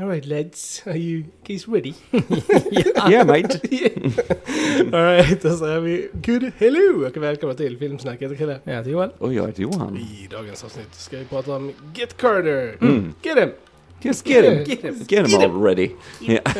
All right, lads. Are you guys ready? Yeah mate. All right, då säger vi good hello och välkomna till Filmsnack. Jag heter Chrille. Ja, det är Joel. Och jag heter Johan. I dagens avsnitt ska vi prata om Get Carter. Mm. Get him! Just get him. Get him! Get him already. Ja.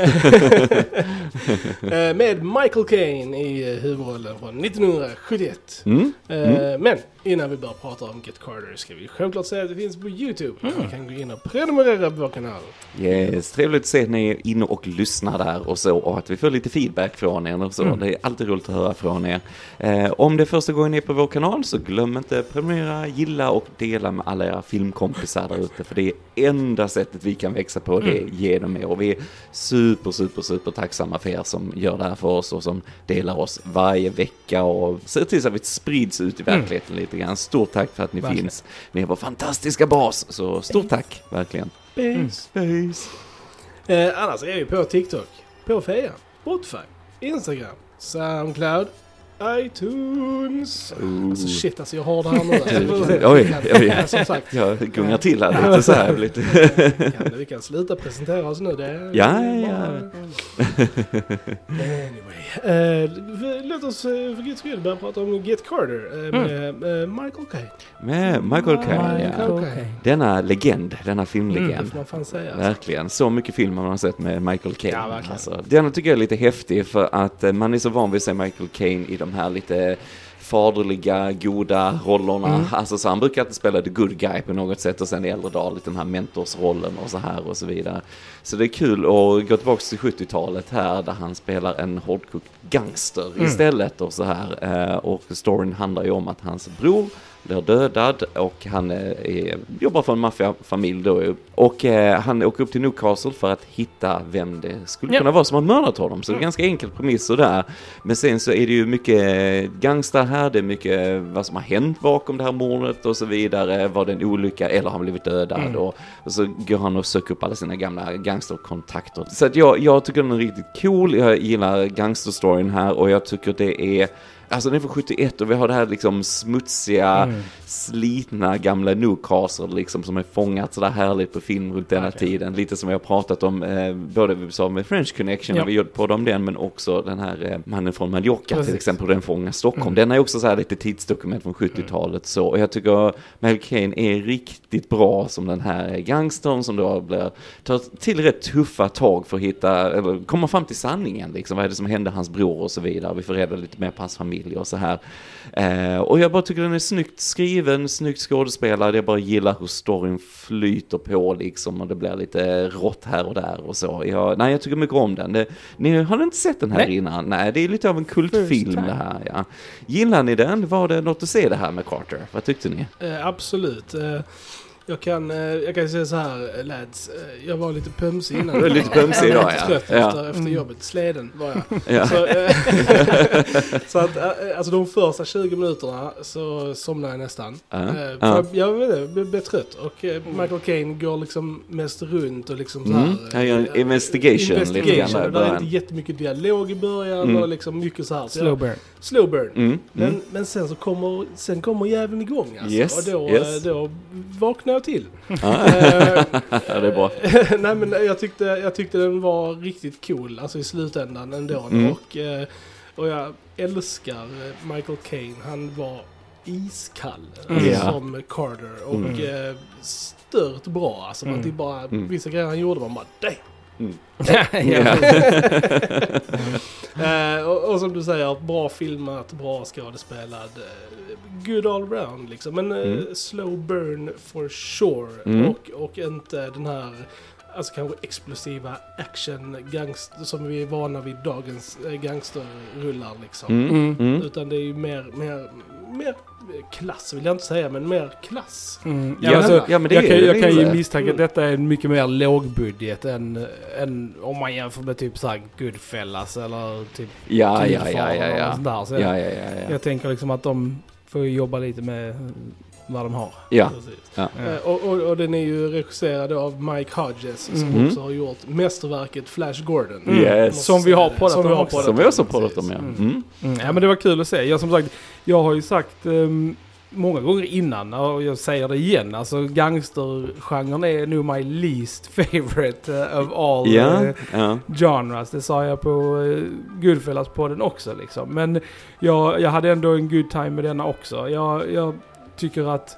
Eh, Med Michael Caine i eh, huvudrollen från 1971. Mm. Eh, Men innan vi börjar prata om Get Carter ska vi självklart säga att det finns på YouTube. Man kan gå in och prenumerera på vår kanal. Yes, trevligt att se att ni är inne och lyssnar där och så och att vi får lite feedback från er och så. Det är alltid roligt att höra från er. Eh, om det är första gången ni är på vår kanal så glöm inte prenumerera, gilla och dela med alla era filmkompisar där ute för det är enda sättet vi kan växa på det är genom er och vi är super, super, super tacksamma för er som gör det här för oss och som delar oss varje vecka och ser till så att vi sprids ut i verkligheten lite grann. Stort tack för att ni Verkligen. finns. Ni är vår fantastiska bas, så stort tack, verkligen. Space. Eh, annars är vi på TikTok, på Fejan, Spotify, Instagram, Soundcloud, iTunes. Alltså shit alltså jag har det här nu. Alltså, Oj, oj. Ja, som sagt. Jag gungar till här lite så här. Lite. Kan, vi kan sluta presentera oss nu. Det är Ja, ja. Anyway. Eh, låt oss eh, för guds skull börja prata om Get Carter eh, med eh, Michael Caine. Med Michael Caine, ja. Michael Caine. Denna legend, denna Det filmlegend. får man fan säga. Alltså. Verkligen, så mycket film har man sett med Michael Caine. Ja, verkligen. alltså, denna tycker jag är lite häftig för att man är så van vid att se Michael Caine i de här lite faderliga, goda rollerna. Mm. Alltså så han brukar alltid spela the good guy på något sätt och sen i äldre dagar lite den här mentorsrollen och så här och så vidare. Så det är kul att gå tillbaka till 70-talet här där han spelar en hårdkokt gangster Mm. istället och så här. Eh, Och storyn handlar ju om att hans bror blir dödad och han eh, är, jobbar för en maffiafamilj då. Och eh, han åker upp till Newcastle för att hitta vem det skulle Ja. kunna vara som har mördat honom. Så det är ganska enkelt premiss och där. Men sen så är det ju mycket gangster här, det är mycket vad som har hänt bakom det här mordet och så vidare. Var det en olycka eller har han blivit dödad? Och, och så går han och söker upp alla sina gamla gangsterkontakter. Så att jag, jag tycker den är riktigt cool, jag gillar gangsterstoryn här och jag tycker det är Alltså den är från 71 och vi har det här liksom smutsiga, slitna gamla Newcastle liksom som är fångat sådär härligt på film runt denna Verkligen. tiden. Lite som vi har pratat om, eh, både vi sa med French Connection, Ja. vi gjorde på om den, men också den här eh, mannen från Mallorca till Precis. exempel, hur den fångar Stockholm. Mm. Den är också så här lite tidsdokument från 70-talet så, och jag tycker Mel Caine är riktigt bra som den här gangstern som då blir, tar till rätt tuffa tag för att hitta, eller komma fram till sanningen liksom, vad är det som hände hans bror och så vidare. Vi får reda lite mer på hans familj och så här. Eh, och jag bara tycker den är snyggt skriven, snyggt skådespelad, jag bara gillar hur storyn flyter på liksom och det blir lite rått här och där och så. Jag, nej, jag tycker mycket om den. Det, ni har inte sett den här Nej. innan? Nej, det är lite av en kultfilm det här. Ja. Gillar ni den? Var det något att se det här med Carter? Vad tyckte ni? Eh, absolut. Eh, jag, kan, eh, jag kan säga så här, eh, lads. Eh, jag var lite pömsig innan. Du var lite pömsig Jag var idag, ja. trött Ja. efter, efter jobbet. Sleden var jag. Ja. Så, så att, alltså de första 20 minuterna så somnade jag nästan. Ja, ja. för Jag vet inte, jag blev, blev trött. Och Michael Caine går liksom mest runt och liksom så här. Mm, han gör en investigation investigation. där det är inte jättemycket dialog i början Mm. och liksom mycket så här. Så Slow jag, burn. slow burn. Mm, Men, mm. men sen så kommer, sen kommer jäveln igång alltså. Yes, och då, yes. då vaknar jag till. Ja. Eh, Ja, det är bra. Nej men jag tyckte, jag tyckte den var riktigt cool, alltså i slutändan ändå. Mm. Och, eh, och jag älskar Michael Caine, han var iskall Mm. alltså, Ja. som Carter. Och Mm. eh, stört bra, alltså Mm. bara, Mm. vissa grejer han gjorde man bara damn. Ja. Eh, och, och som du säger, bra filmat, bra skådespelad. eh, good all round liksom. Men Mm. slow burn for sure. Mm. Och, och inte den här alltså kanske explosiva action gangster som vi är vana vid dagens gangsterrullar liksom. Mm, Mm. mm. Utan det är ju mer, mer, mer klass vill jag inte säga, men mer klass. Mm. Ja, alltså, ja, men det jag är kan, det jag kan ju misstänka att detta är mycket mer lågbudget än, än om man jämför med typ såhär Goodfellas eller typ Ja, ja, ja, ja, ja. sånt där. Så Ja, jag, ja, ja, ja. jag tänker liksom att de får jobba lite med vad de har. Ja, ja. Eh, Och, och, och den är ju regisserad av Mike Hodges som Mm. också har gjort mästerverket Flash Gordon. Mm. Yes. Som vi har poddat Som vi om har poddat Som vi också pratat om, ja. Mm. Mm. Mm, ja men det var kul att se. Jag som sagt, jag har ju sagt, ehm, många gånger innan och jag säger det igen. Alltså gangstergenren är nog my least favorite uh, of all Ja, uh, ja. genres. Det sa jag på uh, Goodfellas-podden också liksom. Men jag, jag hade ändå en good time med denna också. Jag, jag tycker att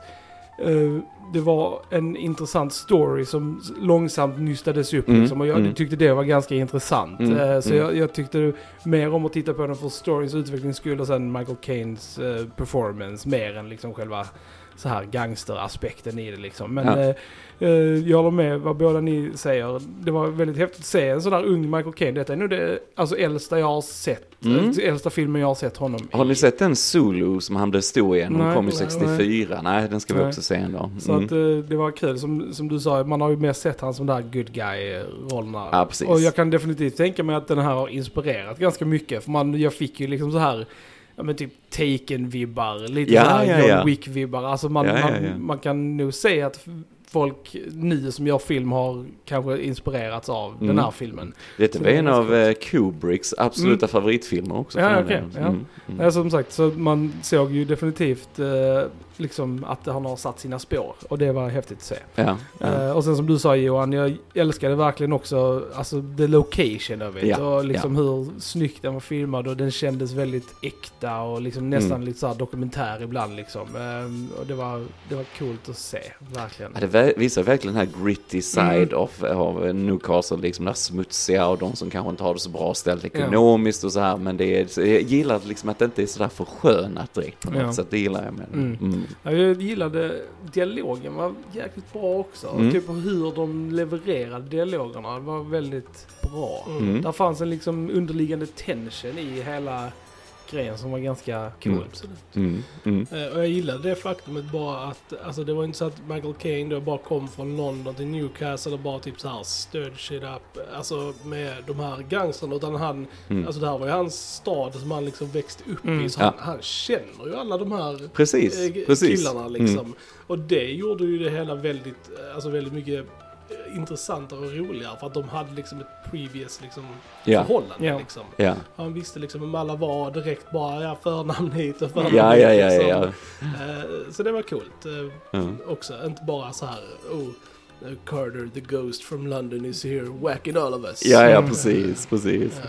eh, det var en intressant story som långsamt nystades upp. Mm, Liksom, och jag mm. tyckte det var ganska intressant. Mm, Eh, så mm. jag, jag tyckte mer om att titta på den för storyns utvecklings skull och sen Michael Caines eh, performance mer än liksom själva så här gangsteraspekten i det liksom. Men Ja. eh, eh, jag håller med vad båda ni säger. Det var väldigt häftigt att se en sån där ung Michael Caine. Detta är nog det alltså, äldsta jag har sett. Mm. eh, Äldsta filmen jag har sett honom Har i. ni sett den Zulu som han blev stor i? Den Nej, kom ju nej, 64. Nej, den ska vi Nej. också se en dag. Så Mm. att eh, det var kul. Som, som du sa, man har ju mer sett han som där good guy-rollerna. Ja, precis. Och jag kan definitivt tänka mig att den här har inspirerat ganska mycket. För man, jag fick ju liksom så här, ja men typ Taken-vibbar, lite Ja, här ja, John ja. Wick-vibbar. Alltså man, Ja, ja, man, ja. man kan nog se att folk nu som gör film har kanske inspirerats av Mm. den här filmen. Detta Så var det en av eh, Kubricks absoluta favoritfilmer också. Ja, okej, delen. ja. Mm, mm. Ja, som sagt, så man såg ju definitivt eh, liksom att han har satt sina spår. Och det var häftigt att se. Ja, ja. Eh, och sen som du sa Johan, jag älskade verkligen också alltså the location of it. Ja, och liksom hur snyggt den var filmad och den kändes väldigt äkta och liksom nästan Mm. lite så här dokumentär ibland liksom. Ehm, och det var, det var coolt att se, verkligen. Ja, det visar verkligen den här gritty side Mm. of, av Newcastle, liksom det här smutsiga och de som kanske inte har det så bra ställt ekonomiskt och så här. Men det är, jag gillar liksom att det inte är sådär förskönat direkt på något sätt. Det gillar jag med den. Mm. Mm. Ja, jag gillade dialogen var jäkligt bra också. Mm. Typ hur de levererade dialogerna var väldigt bra. Mm. Där fanns en liksom underliggande tension i hela grejen som var ganska cool. Mm. Absolut. Mm. Mm. Eh, Och jag gillade det faktumet bara att, alltså det var inte så att Michael Caine då bara kom från London till Newcastle och bara typ så här stöd shit up, alltså med de här gangsterna utan han, Mm. alltså det här var ju hans stad som han liksom växte upp Mm. i så Ja. han, han känner ju alla de här Precis, precis. killarna liksom. Mm. Och det gjorde ju det hela väldigt, eh, alltså väldigt mycket intressantare och roligare för att de hade liksom ett previous liksom Ja, förhållande Ja. liksom. ja. Han visste liksom vem alla var direkt bara, ja förnamn hit och förnamn Ja, dit, ja, ja, liksom. ja. Eh, Så det var coolt Ja. också. Inte bara så här, oh, Carter the Ghost from London is here whacking all of us. Ja, ja, Mm. precis, precis.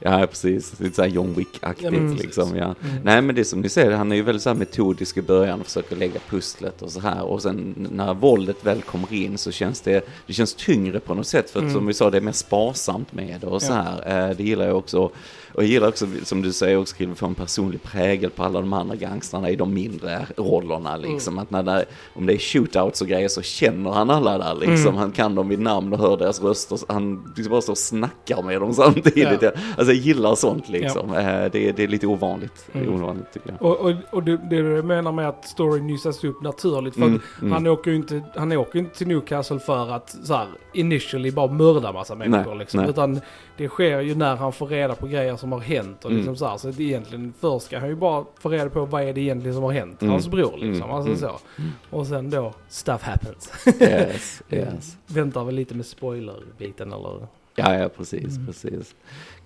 Ja. Precis. Lite såhär John Wick-aktigt Ja, liksom, ja. Mm. Nej, men det är som ni säger, han är ju väldigt så metodisk i början och försöker lägga pusslet och så här. Och sen när våldet väl kommer in så känns det, det känns tyngre på något sätt. För att Mm. som vi sa, det är mer sparsamt med det och så här. Eh, Det gillar jag också. Och jag gillar också, som du säger, också skriver få en personlig prägel på alla de andra gangstrarna i de mindre rollerna liksom. Att när det, om det är shootouts och grejer så känner han alla där liksom. Mm. Han kan dem vid namn och hör deras röster. Han liksom bara står och snackar med dem samtidigt. Ja. Alltså jag gillar sånt liksom. Eh, Det, är, det är lite ovanligt. Är Mm. ovanligt tycker jag. Och, och, och det, det du menar med att storyn nystas upp naturligt. För Mm, mm. han åker ju inte, han åker inte till Newcastle för att så här, initially bara mörda massa människor. Nej, liksom. nej. Utan det sker ju när han får reda på grejer som har hänt. Och Mm. liksom så här, så att egentligen först ska han ju bara få reda på vad är det egentligen som har hänt. Mm. Hans bror liksom. Mm, Alltså mm. så. Och sen då, stuff happens. Yes, yes. Väntar väl lite med spoiler-biten eller? Ja, ja, precis, Mm. precis.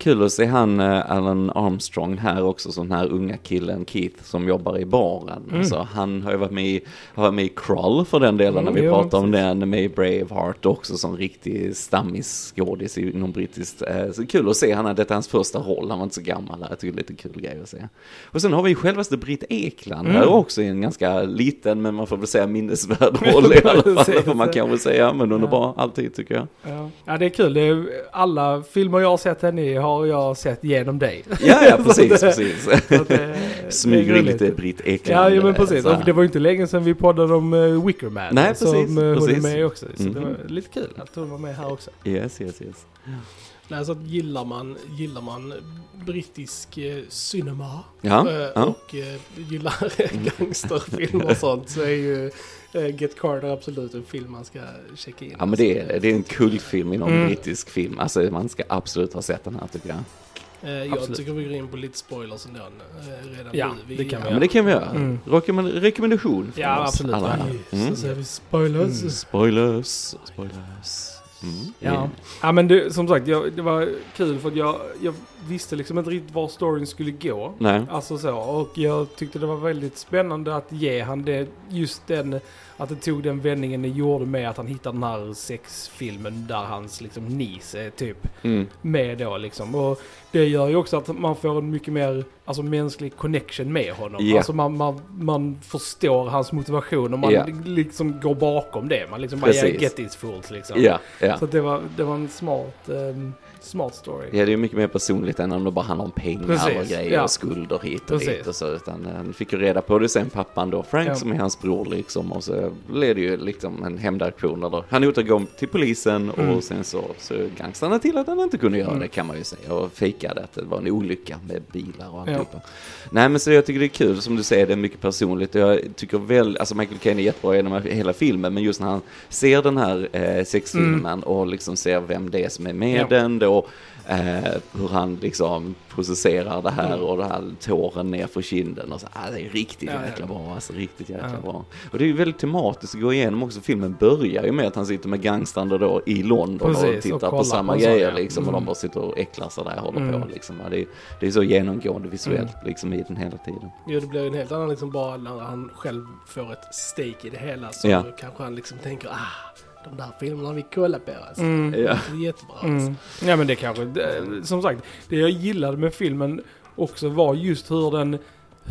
Kul att se han eh, Alan Armstrong här också, som den här unga killen Keith som jobbar i baren. Mm. Alltså, han har ju varit med i, har varit med i Krull för den delen, när Mm, vi ja, pratar om den, med i Braveheart också som riktig stammisskådis inom brittiskt. Eh, så kul att se, han, detta är hans första roll, han var inte så gammal, jag tycker det är lite kul grej att se. Och sen har vi självaste Britt Ekland Mm. här också i en ganska liten, men man får väl säga minnesvärd roll i alla fall, får man kanske säga, men hon är Ja. bra alltid tycker jag. Ja. ja, det är kul. Det är, alla filmer jag har sett henne i har jag sett genom dig. Ja, ja, precis, det- precis. Det- det Smyger in lite Britt Ja, Ekland. ja men precis. Och det var ju inte länge sedan vi poddade om uh, Wickerman. Nej, precis, Som uh, hon är precis. med också. Så det Mhm. var lite kul att hon var med här också. Yes, yes, yes. Nej, så att gillar man, gillar man brittisk eh, cinema Ja, eh, ja. och eh, gillar gangsterfilm och sånt så är ju eh, Get Carter absolut en film man ska checka in. Ja men det är, det är en kultfilm inom Mm. brittisk film. Alltså man ska absolut ha sett den här tycker jag. Eh, jag Absolut. tycker vi går in på lite spoilers ändå eh, redan Ja, nu. det kan Ja vi men det kan vi göra. Mm. Rekommend- rekommendation från Ja, oss absolut. alla här. Så Mm. säger vi spoilers. Mm. Spoilers, spoilers. Mm. Ja, ja men det, som sagt, jag, det var kul för att jag, jag visste liksom inte riktigt var storyn skulle gå. Nej. Alltså så, och jag tyckte det var väldigt spännande att ge han det, just den, att det tog den vändningen det gjorde med att han hittade den här sexfilmen där hans liksom nis är typ Mm. med då liksom. Och det gör ju också att man får en mycket mer alltså, mänsklig connection med honom. Ja. Alltså man, man, man förstår hans motivation och man Ja. liksom går bakom det. Man liksom bara, yeah, get these fools liksom. Ja, ja. Så det var, det var en smart, ehm, smart story. Ja, det är ju mycket mer personligt än om det bara handlar om pengar Precis, och grejer ja. och skulder hit och Precis. dit och så. Utan eh, han fick ju reda på det sen, pappan då, Frank Ja. som är hans bror liksom. Och så blev det ju liksom en hämndaktion. Han återgår till polisen Mm. och sen så, så gangstrarna till att han inte kunde göra Mm. det kan man ju säga. Och fejkade att det var en olycka med bilar och Ja. alltihopa. Nej men så jag tycker det är kul, som du säger, det är mycket personligt. Jag tycker väl, alltså Michael Caine är jättebra genom hela filmen, men just när han ser den här eh, sexfilmen och liksom ser vem det är som är med Mm. Ja. den då, eh, hur han liksom processerar det här Mm. och det här tåren ner för kinden och så, ah, det är riktigt Ja, jäkla bra, alltså riktigt jäkla Ja. bra. Och det är ju väldigt tematiskt att gå igenom också, filmen börjar ju med att han sitter med gangstrarna då i London och Precis, tittar och på samma på grejer ja. liksom och Mm. de bara sitter och äcklar sig där och håller Mm. på liksom. Det, är, det är så genomgående visuellt Mm. liksom i den hela tiden. Jo, det blir en helt annan liksom bara när han själv får ett stake i det hela. Så kanske han liksom tänker, ah, de där filmerna vi kollar på alltså. Mm. Ja. Det är jättebra alltså. Mm. Ja men det kanske, det, som sagt, det jag gillade med filmen också var just hur den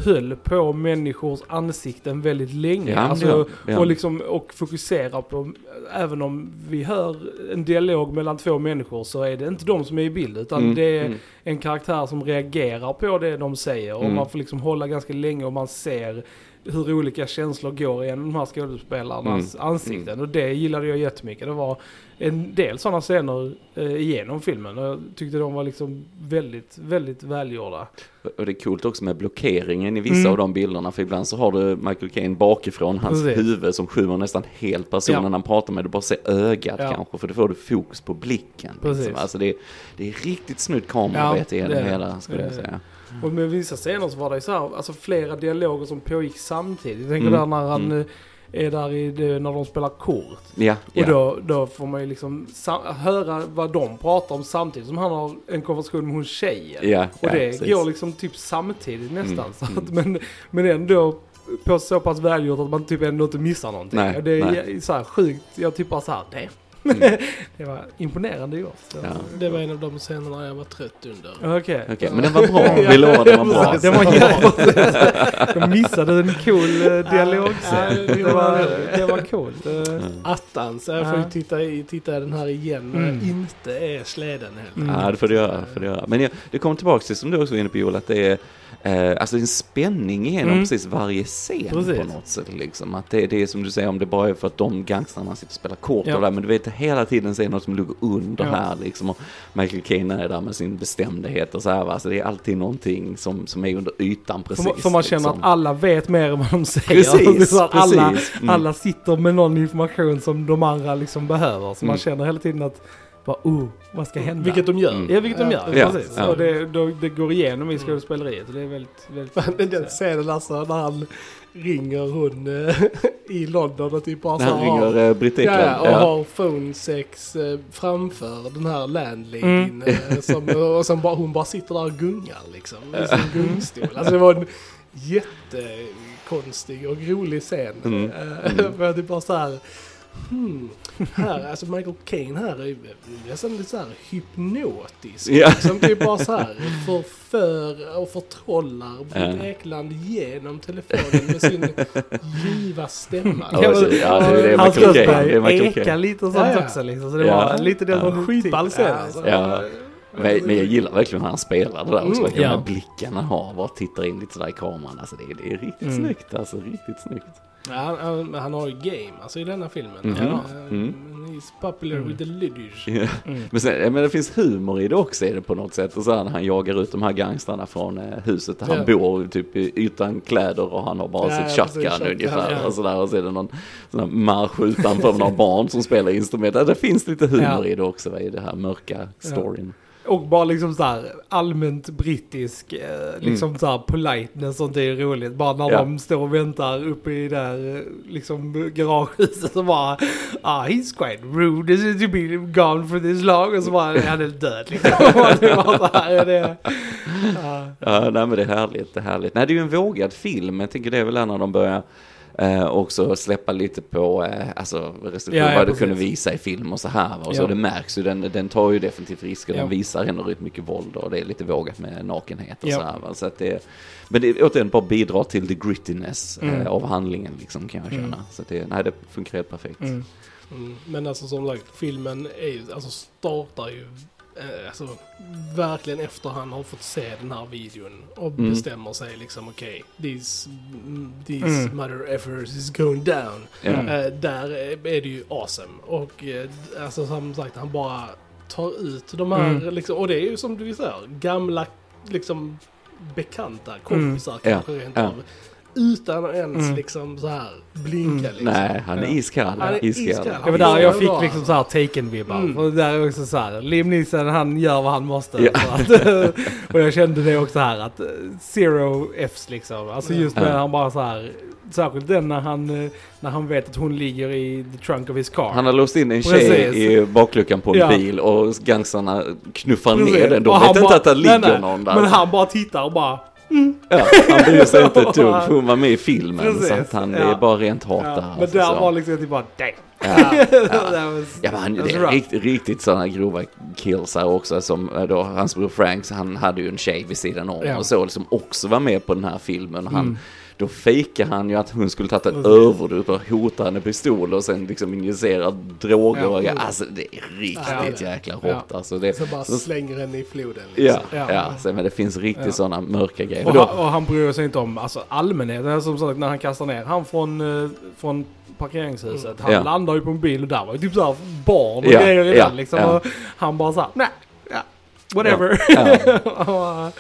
höll på människors ansikten väldigt länge. Ja, alltså, ja, ja. Och, liksom, och fokusera på, även om vi hör en dialog mellan två människor så är det inte de som är i bild utan Mm, det är mm. en karaktär som reagerar på det de säger och Mm. man får liksom hålla ganska länge och man ser hur olika känslor går igenom de här skådespelarnas Mm. ansikten. Och det gillade jag jättemycket. Det var en del sådana scener eh, igenom filmen och jag tyckte de var liksom väldigt, väldigt välgjorda. Och det är coolt också med blockeringen i vissa Mm. av de bilderna, för ibland så har du Michael Caine bakifrån hans Precis. huvud som skymmer nästan helt personen Ja. han pratar med. Du bara ser ögat Ja. kanske, för då får du fokus på blicken. Precis. Liksom. Alltså det, är, det är riktigt snyggt kamerarbete Ja, i det hela, skulle jag Det säga. Och med vissa scener så var det så här, alltså flera dialoger som pågick samtidigt. Jag tänker Mm. där när han Mm. eh, är där i när de spelar kort. Ja, ja. Och då, då får man ju liksom höra vad de pratar om samtidigt som han har en konversation med hon tjejen. ja, Och det precis. går liksom typ samtidigt nästan. Mm, Så att, mm. men, men ändå på så pass välgjort att man typ ändå inte missar någonting. Nej, och det är nej. så här sjukt, jag typ bara så här, nej. Mm. det var imponerande gjort. Ja. Det var en av de scenerna jag var trött under. Okej. Okej, men den var bra, vi lovar den var bra. Det var jättebra. De missade en cool eh, dialogscen. Ja, Det var, det var coolt. Attans, jag får ju titta, i, titta i den här igen när Mm. inte är släden helt Mm. Ja, det får du göra. Får du göra. Men jag, det kommer tillbaka till, som du också var inne på Joel, att det är eh, alltså en spänning igenom Mm. precis varje scen Precis. på något sätt. Liksom. Att det, det är som du säger, om det bara är för att de gangstrarna sitter och spelar kort Ja. och där, men du vet hela tiden så är det något som ligger under Ja. här liksom. Och Michael Caine är där med sin bestämdhet och så här, va? Alltså, det är alltid någonting som, som är under ytan precis. För, för man känner liksom. att alla vet mer än vad de säger. Precis, så att alla, precis. Mm. alla sitter med någon information som de andra liksom behöver. Så man Mm. känner hela tiden att, bara, oh, vad ska hända? Vilket de gör. Mm. Ja, vilket de gör. Ja, precis. ja. Och det, då, det går igenom i skådespeleriet. Och det är väldigt, väldigt Fan, Den scenen alltså när han ringer hon eh, i London och typ bara När han så har- ringer eh, Britt Ja, Ekland. ja, och Ja. har phone sex eh, framför den här landladyn. Eh, som, och som bara, hon bara sitter där och gungar liksom. I sin gungstol. Alltså det var en jättekonstig och rolig scen. Mm. Eh, För typ bara så här. Hmm, här, alltså Michael Caine här är nästan lite så här hypnotisk. Ja. Som typ bara så här förför och förtrollar Britt. Ekland genom telefonen med sin ljuva stämma. Ja, precis. Ja, det är det Hans Michael Caine. röst Det är börjar eka lite och sånt Ja, ja. också liksom. Så det Ja. var lite Ja. som Skitball scen Ja, alltså. Men, men jag gillar verkligen hur han spelar det där också. Mm. Ja. blicken han har, bara tittar in lite sådär i kameran. Alltså det är, det är riktigt Mm. snyggt, alltså riktigt snyggt. Ja, han, han, men han har ju game alltså i denna filmen. Mhm. Ja. Mm. He's popular Mm. with the ladies. Ja. Mm. Men, sen, ja, men det finns humor i det också är det på något sätt. Och så här, när han jagar ut de här gangstrarna från eh, huset där han Ja. bor, typ utan kläder och han har bara Ja, sitt ja, shotgun ungefär. ja. Och, så där, och så är det någon sån här marsch utanför några barn som spelar instrument. Ja, det finns lite humor Ja. i det också, va, i det här mörka storyn. Och bara liksom så här allmänt brittisk, eh, liksom så här politeness, sånt är roligt. Bara när Ja. de står och väntar uppe i där eh, liksom garagehuset så bara ah he's quite rude to be gone for this long och så bara han är död liksom. Och det var så här, det, ja. Ja, nej men det är härligt, det är härligt. Nej, det är ju en vågad film. Jag tänker det är väl när de börjar eh, också släppa lite på, eh, alltså restriktioner, Ja, ja, vad du kunde visa i film och så här. Och så Ja. det märks ju, den, den tar ju definitivt risker. Den visar ändå rätt mycket våld och det är lite vågat med nakenhet och Ja. så här. Va? Så att det, men det återigen bara bidrar till the grittiness eh, Mm. av handlingen liksom kan jag känna. Mm. Så att det, nej det funkar helt perfekt. Mm. Mm. Men alltså som sagt, filmen är alltså startar ju eh, alltså, verkligen efter han har fått se den här videon och Mm. bestämmer sig liksom okej, this, mm, this Mm. mother effort is going down. Mm. Eh, där är det ju awesome. Och eh, alltså som sagt, han bara tar ut de här, Mm. liksom, och det är ju som du säger, gamla liksom bekanta kompisar kanske rent Mm. Ja. Utan att ens Mm. liksom så här blinka Mm. liksom. Nej, han är Ja. iskall. Han är iskall. iskall. Det var där jag fick Bra. liksom så här taken-vibbar. Mm. Och där är också så här, Liam Neeson han gör vad han måste. Ja. Att, och jag kände det också här att eh, zero Fs liksom. Alltså just Ja. när han bara så här, särskilt den när han, eh, när han vet att hon ligger i the trunk of his car. Han har låst in en tjej Precis. i bakluckan på en Ja. bil och gangstarna knuffar Precis. ner den. De Och vet inte bara- att det nej, ligger nej, någon där. Men han bara tittar och bara, Ja, han bryr sig inte ett dugg för hon var med i filmen. Precis, Så att han, det ja. är bara rent hat ja, men alltså, där så. var liksom typ bara damn. Ja, ja. Was- Ja men han, det är riktigt, riktigt sådana grova kills här också som eh, då hans bror Franks, han hade ju en tjej vid sidan om och så som också var med på den här filmen. Han, Mm. Då fejkar han ju att hon skulle tagit en överdos och hotar henne pistol och sen liksom injicerar droger. Ja. och, alltså det är riktigt Ja. jäkla hårt Ja. alltså. Det, Så bara så- slänger henne i floden Ja, liksom. ja. Ja. Så, men det finns riktigt Ja. sådana mörka grejer. Och Då- han, och han bryr sig inte om alltså, allmänheten. Som sagt när han kastar ner han från, eh, från parkeringshuset. Han Ja. landar ju på en bil och där var ju typ såhär barn och Ja, grejer i ja, den liksom. ja. Och han bara såhär, nej, ja, whatever. Ja.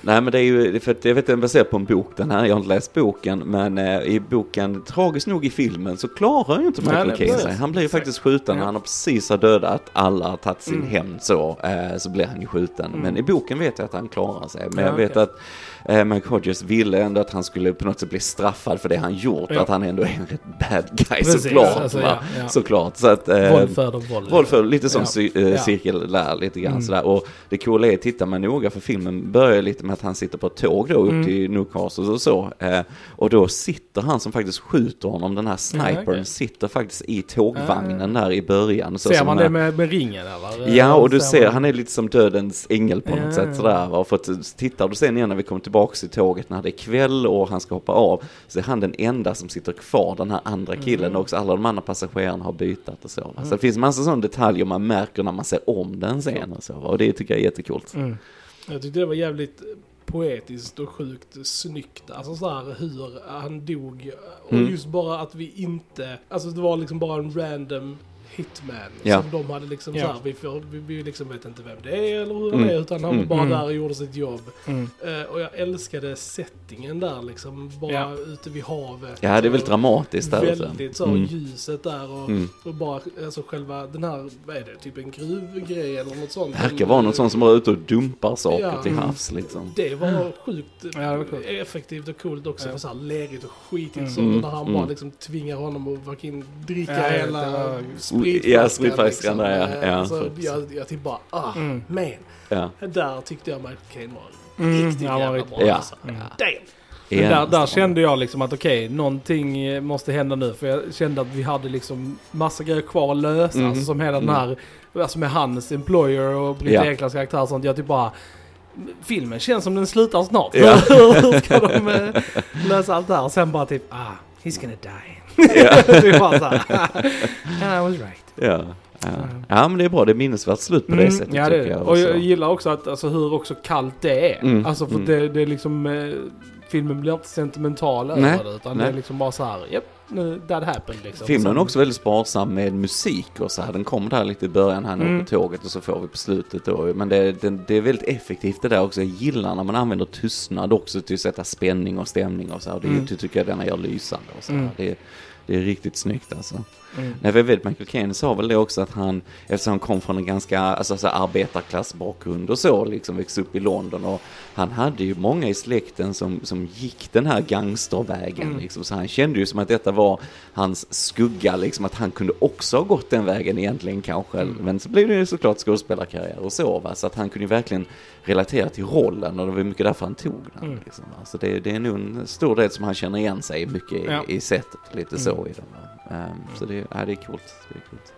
Nej men det är ju, för att jag vet att den baserad på en bok den här, jag har inte läst boken, men eh, i boken, tragiskt nog i filmen, så klarar ju inte Michael nej, Caine sig. Han blir ju faktiskt skjuten Ja. han har precis har dödat alla, har tagit sin Mm. hämnd så, eh, så blir han ju skjuten. Mm. Men i boken vet jag att han klarar sig. Men Ja, jag vet okej. att eh, Mike Hodges ville ändå att han skulle på något sätt bli straffad för det han gjort, Ja. att han ändå är en rätt bad guy Precis, såklart. alltså, ja, ja. Såklart. Så att, eh, våld föder våld. Våld för lite som Ja. cy- eh, Ja. cirkel där, lite grann Mm. sådär. Och det coola är, tittar man noga för filmen börjar lite med att han sitter på ett tåg då upp Mm. till Newcastle och så. Eh, och då sitter han som faktiskt skjuter honom, den här snipern, okej. sitter faktiskt i tågvagnen där i början. Så Ser man det med, med ringen eller? Ja, och du ser, man- han är lite som dödens ängel på något sätt sådär. Och för att tittar du sen igen när vi kommer tillbaks till tåget när det är kväll och han ska hoppa av, så är han den enda som sitter kvar, den här andra killen Mm. också. Alla de andra passagerarna har bytt och så. va. Så det finns massa sådana detaljer man märker när man ser om den sen och så. Och det tycker jag är jättekult. Mm. Jag tyckte det var jävligt poetiskt och sjukt snyggt. Alltså så här hur han dog. Och Mm. just bara att vi inte, alltså det var liksom bara en random hitman. Ja. Som de hade liksom Ja. så här, vi, får, vi, vi liksom vet inte vem det är eller hur Mm. är. Utan han Mm. var bara Mm. där och gjorde sitt jobb. Mm. Eh, och jag älskade settingen där liksom. Bara Ja. ute vid havet. Ja, det är väl dramatiskt där. Väldigt så, Mm. ljuset där och, Mm. och bara alltså själva den här, vad är det, typ en gruvgrej eller något sånt. Verkar vara något sånt som är ute och dumpar saker Ja. till havs liksom. Det var sjukt Ja, det var coolt. effektivt och coolt också. Ja. För så här lerigt och skitigt Mm. så. Mm. När han Mm. bara liksom tvingar honom att verkligen dricka Ja, det hela var- spritflaskan. Ja, spritflaskan där, ja. Eh, Ja, alltså, jag, jag typ bara, ah, Mm. man. Ja. Där tyckte jag Michael Caine var Mm, riktigt var jävla bra. Ja. Alltså. Mm. Damn! Men där, där kände jag liksom att okej, någonting eh, måste hända nu. För jag kände att vi hade liksom massa grejer kvar att lösa. Mhm. Alltså som hela den Mm. här, alltså med hans employer och Britt Ja. Eklands karaktär och sånt. Jag typ bara, filmen känns som den slutar snart. Ja. Hur ska de eh, lösa allt det här? Och sen bara typ, ah, he's gonna die. Ja. and I was right. Ja. Ja. ja, men det är bra. Det är minnesvärt slut på det Mm, sättet ja, det, jag. Och jag gillar också att, alltså, hur också kallt det är. Mm, Alltså för mm. det, det är liksom, eh, filmen blir inte sentimental Nej, över det. Utan det nej. är liksom bara så här, japp, nu, that happened liksom. Filmen Sen- är också väldigt sparsam med musik och så här. Den kommer där lite i början här Mm. på tåget och så får vi på slutet då. Men det, det, det är väldigt effektivt det där också. Jag gillar när man använder tystnad också till att sätta spänning och stämning och så här. Det Mm. ty- tycker jag denna gör lysande och så här. Mm. Det, Det är riktigt snyggt alltså. Mm. Nej, för jag vet Michael Caine sa väl det också att han, eftersom han kom från en ganska alltså, så arbetarklassbakgrund och så, liksom växte upp i London och han hade ju många i släkten som, som gick den här gangstervägen Mm. liksom, så han kände ju som att detta var hans skugga, liksom att han kunde också ha gått den vägen egentligen kanske, Mm. men så blev det ju såklart skådespelarkarriär och så va, så att han kunde ju verkligen relatera till rollen och det var mycket därför han tog den. Mm. Liksom, va. Så det, det är nog en stor del som han känner igen sig mycket i, Ja. i sättet, lite Mm. så i den. Ehm, så det, ja, det är coolt. Det är coolt.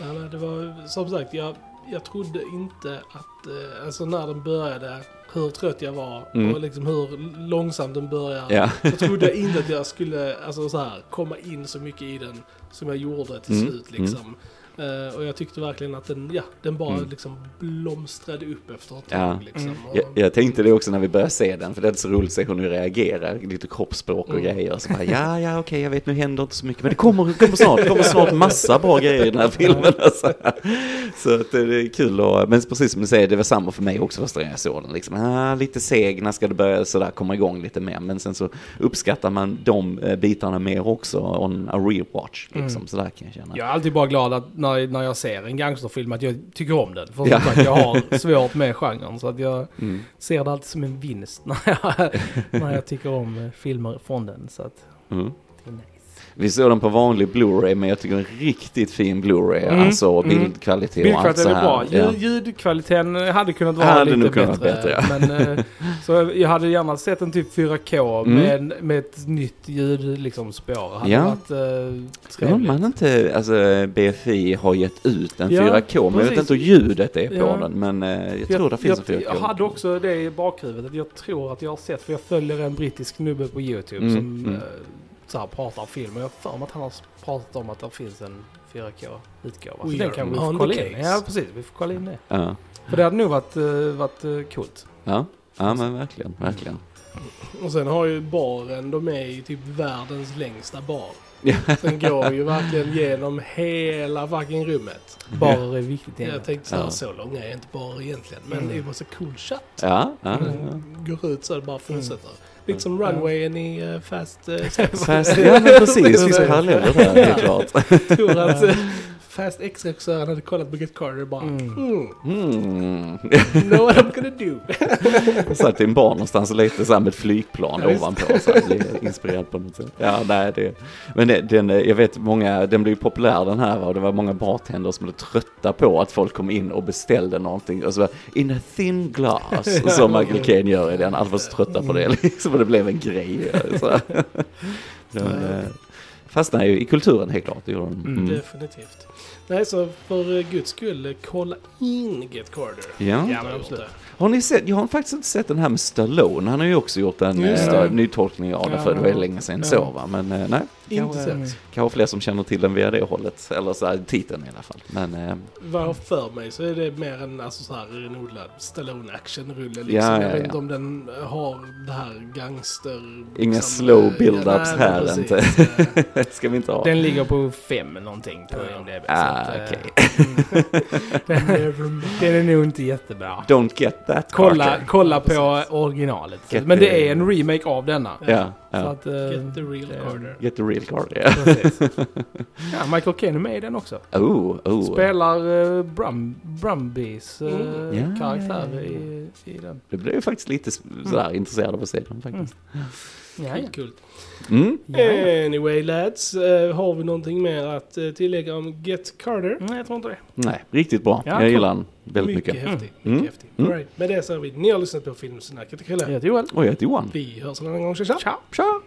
Ja, det var som sagt, jag, jag trodde inte att, eh, alltså när den började, hur trött jag var Mm. och liksom hur långsamt den började. Ja. Så trodde jag inte att jag skulle, alltså så här, komma in så mycket i den som jag gjorde till Mm, slut liksom. Eh, och jag tyckte verkligen att den, ja, den bara Mm. liksom blomstrade upp efter ett tag Ja. liksom. Mm. Jag, jag tänkte det också när vi började se den, för det är så roligt att se hur ni reagerar, lite kroppsspråk och Mm. grejer. Så bara, ja, ja, okej, jag vet, nu händer inte så mycket, men det kommer, det kommer snart, det kommer snart massa bra grejer i den här filmen. Alltså. Så att det är kul och, men precis som du säger, det var samma för mig också första gången jag såg den. Liksom, ah, lite seg, när ska det börja sådär komma igång lite mer? Men sen så uppskattar man de eh, bitarna mer också on a rewatch, liksom, Mm. sådär kan jag känna. Jag är alltid bara glad att när, när jag ser en gangsterfilm att jag tycker om den. För Ja. sagt, jag har svårt med genren. Så att jag Mm. ser det alltid som en vinst när jag, när jag tycker om eh, filmer från den. Så att Mm. det är nice. Vi såg den på vanlig Blu-ray, men jag tycker en riktigt fin Blu-ray. Mm, Alltså mm. bildkvalitet och allt så Bildkvaliteten är här. bra. Ja. Ljudkvaliteten hade kunnat vara Hade lite bättre. bättre, ja. men, eh, så jag hade gärna sett en typ 4K Mm. med, en- med ett nytt ljud liksom spår. Hade Ja. varit eh, trevligt. man inte, alltså BFI har gett ut en Ja, 4K, men jag vet inte hur ljudet är på Ja. den. Men eh, jag tror det finns en jag, 4K. jag hade också det i bakhuvudet. Jag tror att jag har sett, för jag följer en brittisk snubbe på YouTube Mm, som mm. eh, så här pratar om film. Och jag har för mig att han har pratat om att det finns en 4K-utgåva. Så den kan vi få kolla in. Ja, precis. Vi får kolla in det. Ja. För det hade nog varit, eh, varit eh, coolt. Ja. ja, men verkligen, verkligen. och sen har ju baren, de är i typ världens längsta bar. Den går ju verkligen genom hela fucking rummet. Barer är viktigt Jag egentligen. tänkte såhär, Ja. så långa är inte bara egentligen. Men Mm. det var så cool shot. Ja, ja, Mm. ja. Går ut så det bara fortsätter. Mm. Lite som runwayen i uh, Fast uh. Fast, ja men precis, det finns paralleller där, helt klart. Jag tror att Fast X-regissören hade kollat på Get Carter och bara Mm. mm. Mm. know what I'm gonna do. Satt i en bar någonstans och lekte så här med ett flygplan Ja, ovanpå. Så här, inspirerad på något sätt. Ja, nej, det, men det, den, jag vet många, den blev populär den här och det var många bartenders som blev trötta på att folk kom in och beställde någonting. Och så bara, in a thin glass, som Michael Caine gör i den. Alla var så trötta på det liksom, och det blev en grej. Så. De, eh, fastnade ju i kulturen helt klart. Mm. Mm. Definitivt. Nej, så för guds skull, kolla in Get Carter. Ja. Ja, men Jag har absolut. Har ni sett, jag har faktiskt inte sett den här med Stallone. Han har ju också gjort en äh, nytolkning av den Ja. för det var länge sedan Ja. så va. Men eh, nej. Inte kanske, fler som känner till den via det hållet. Eller så här, titeln i alla fall. Men eh, Vad jag har för mig så är det mer en alltså, så här renodlad Stallone action-rulle. Liksom. Ja, ja, jag vet ja. inte om den har det här gangster... Inga liksom, slow build-ups ja, nej, här, inte. precis. Eh, ska vi inte ha. Den ligger på fem någonting på Ja. Ah, eh, okej. den, den är nog inte jättebra. Don't get that Kolla, Carter. kolla på originalet. Get Men the- det är en remake av denna. Ja, Så ja. att, eh, Get the real det- Carter. Get the real Carter, ja. precis. ja, Michael Caine är med i den också. Oh, oh. Spelar uh, Brum, Brumbies uh, Mm. Karaktär ja, ja, ja. I, i den. Det blev ju faktiskt lite sådär intresserad av att se den faktiskt. Ja, ja. Kul. Mm. Anyway lads, har vi någonting mer att tillägga om Get Carter? Nej, jag tror inte det. Nej, riktigt bra. Ja, jag cool. gillar den väldigt mycket. häftig. Mm. Mycket häftig. Mm. Right. Med det så har vi, ni har lyssnat på Filmsnacket ikväll. Jag heter Joel. Och jag heter Johan. Vi hörs en annan gång. Tja, tja! Ciao. Tja!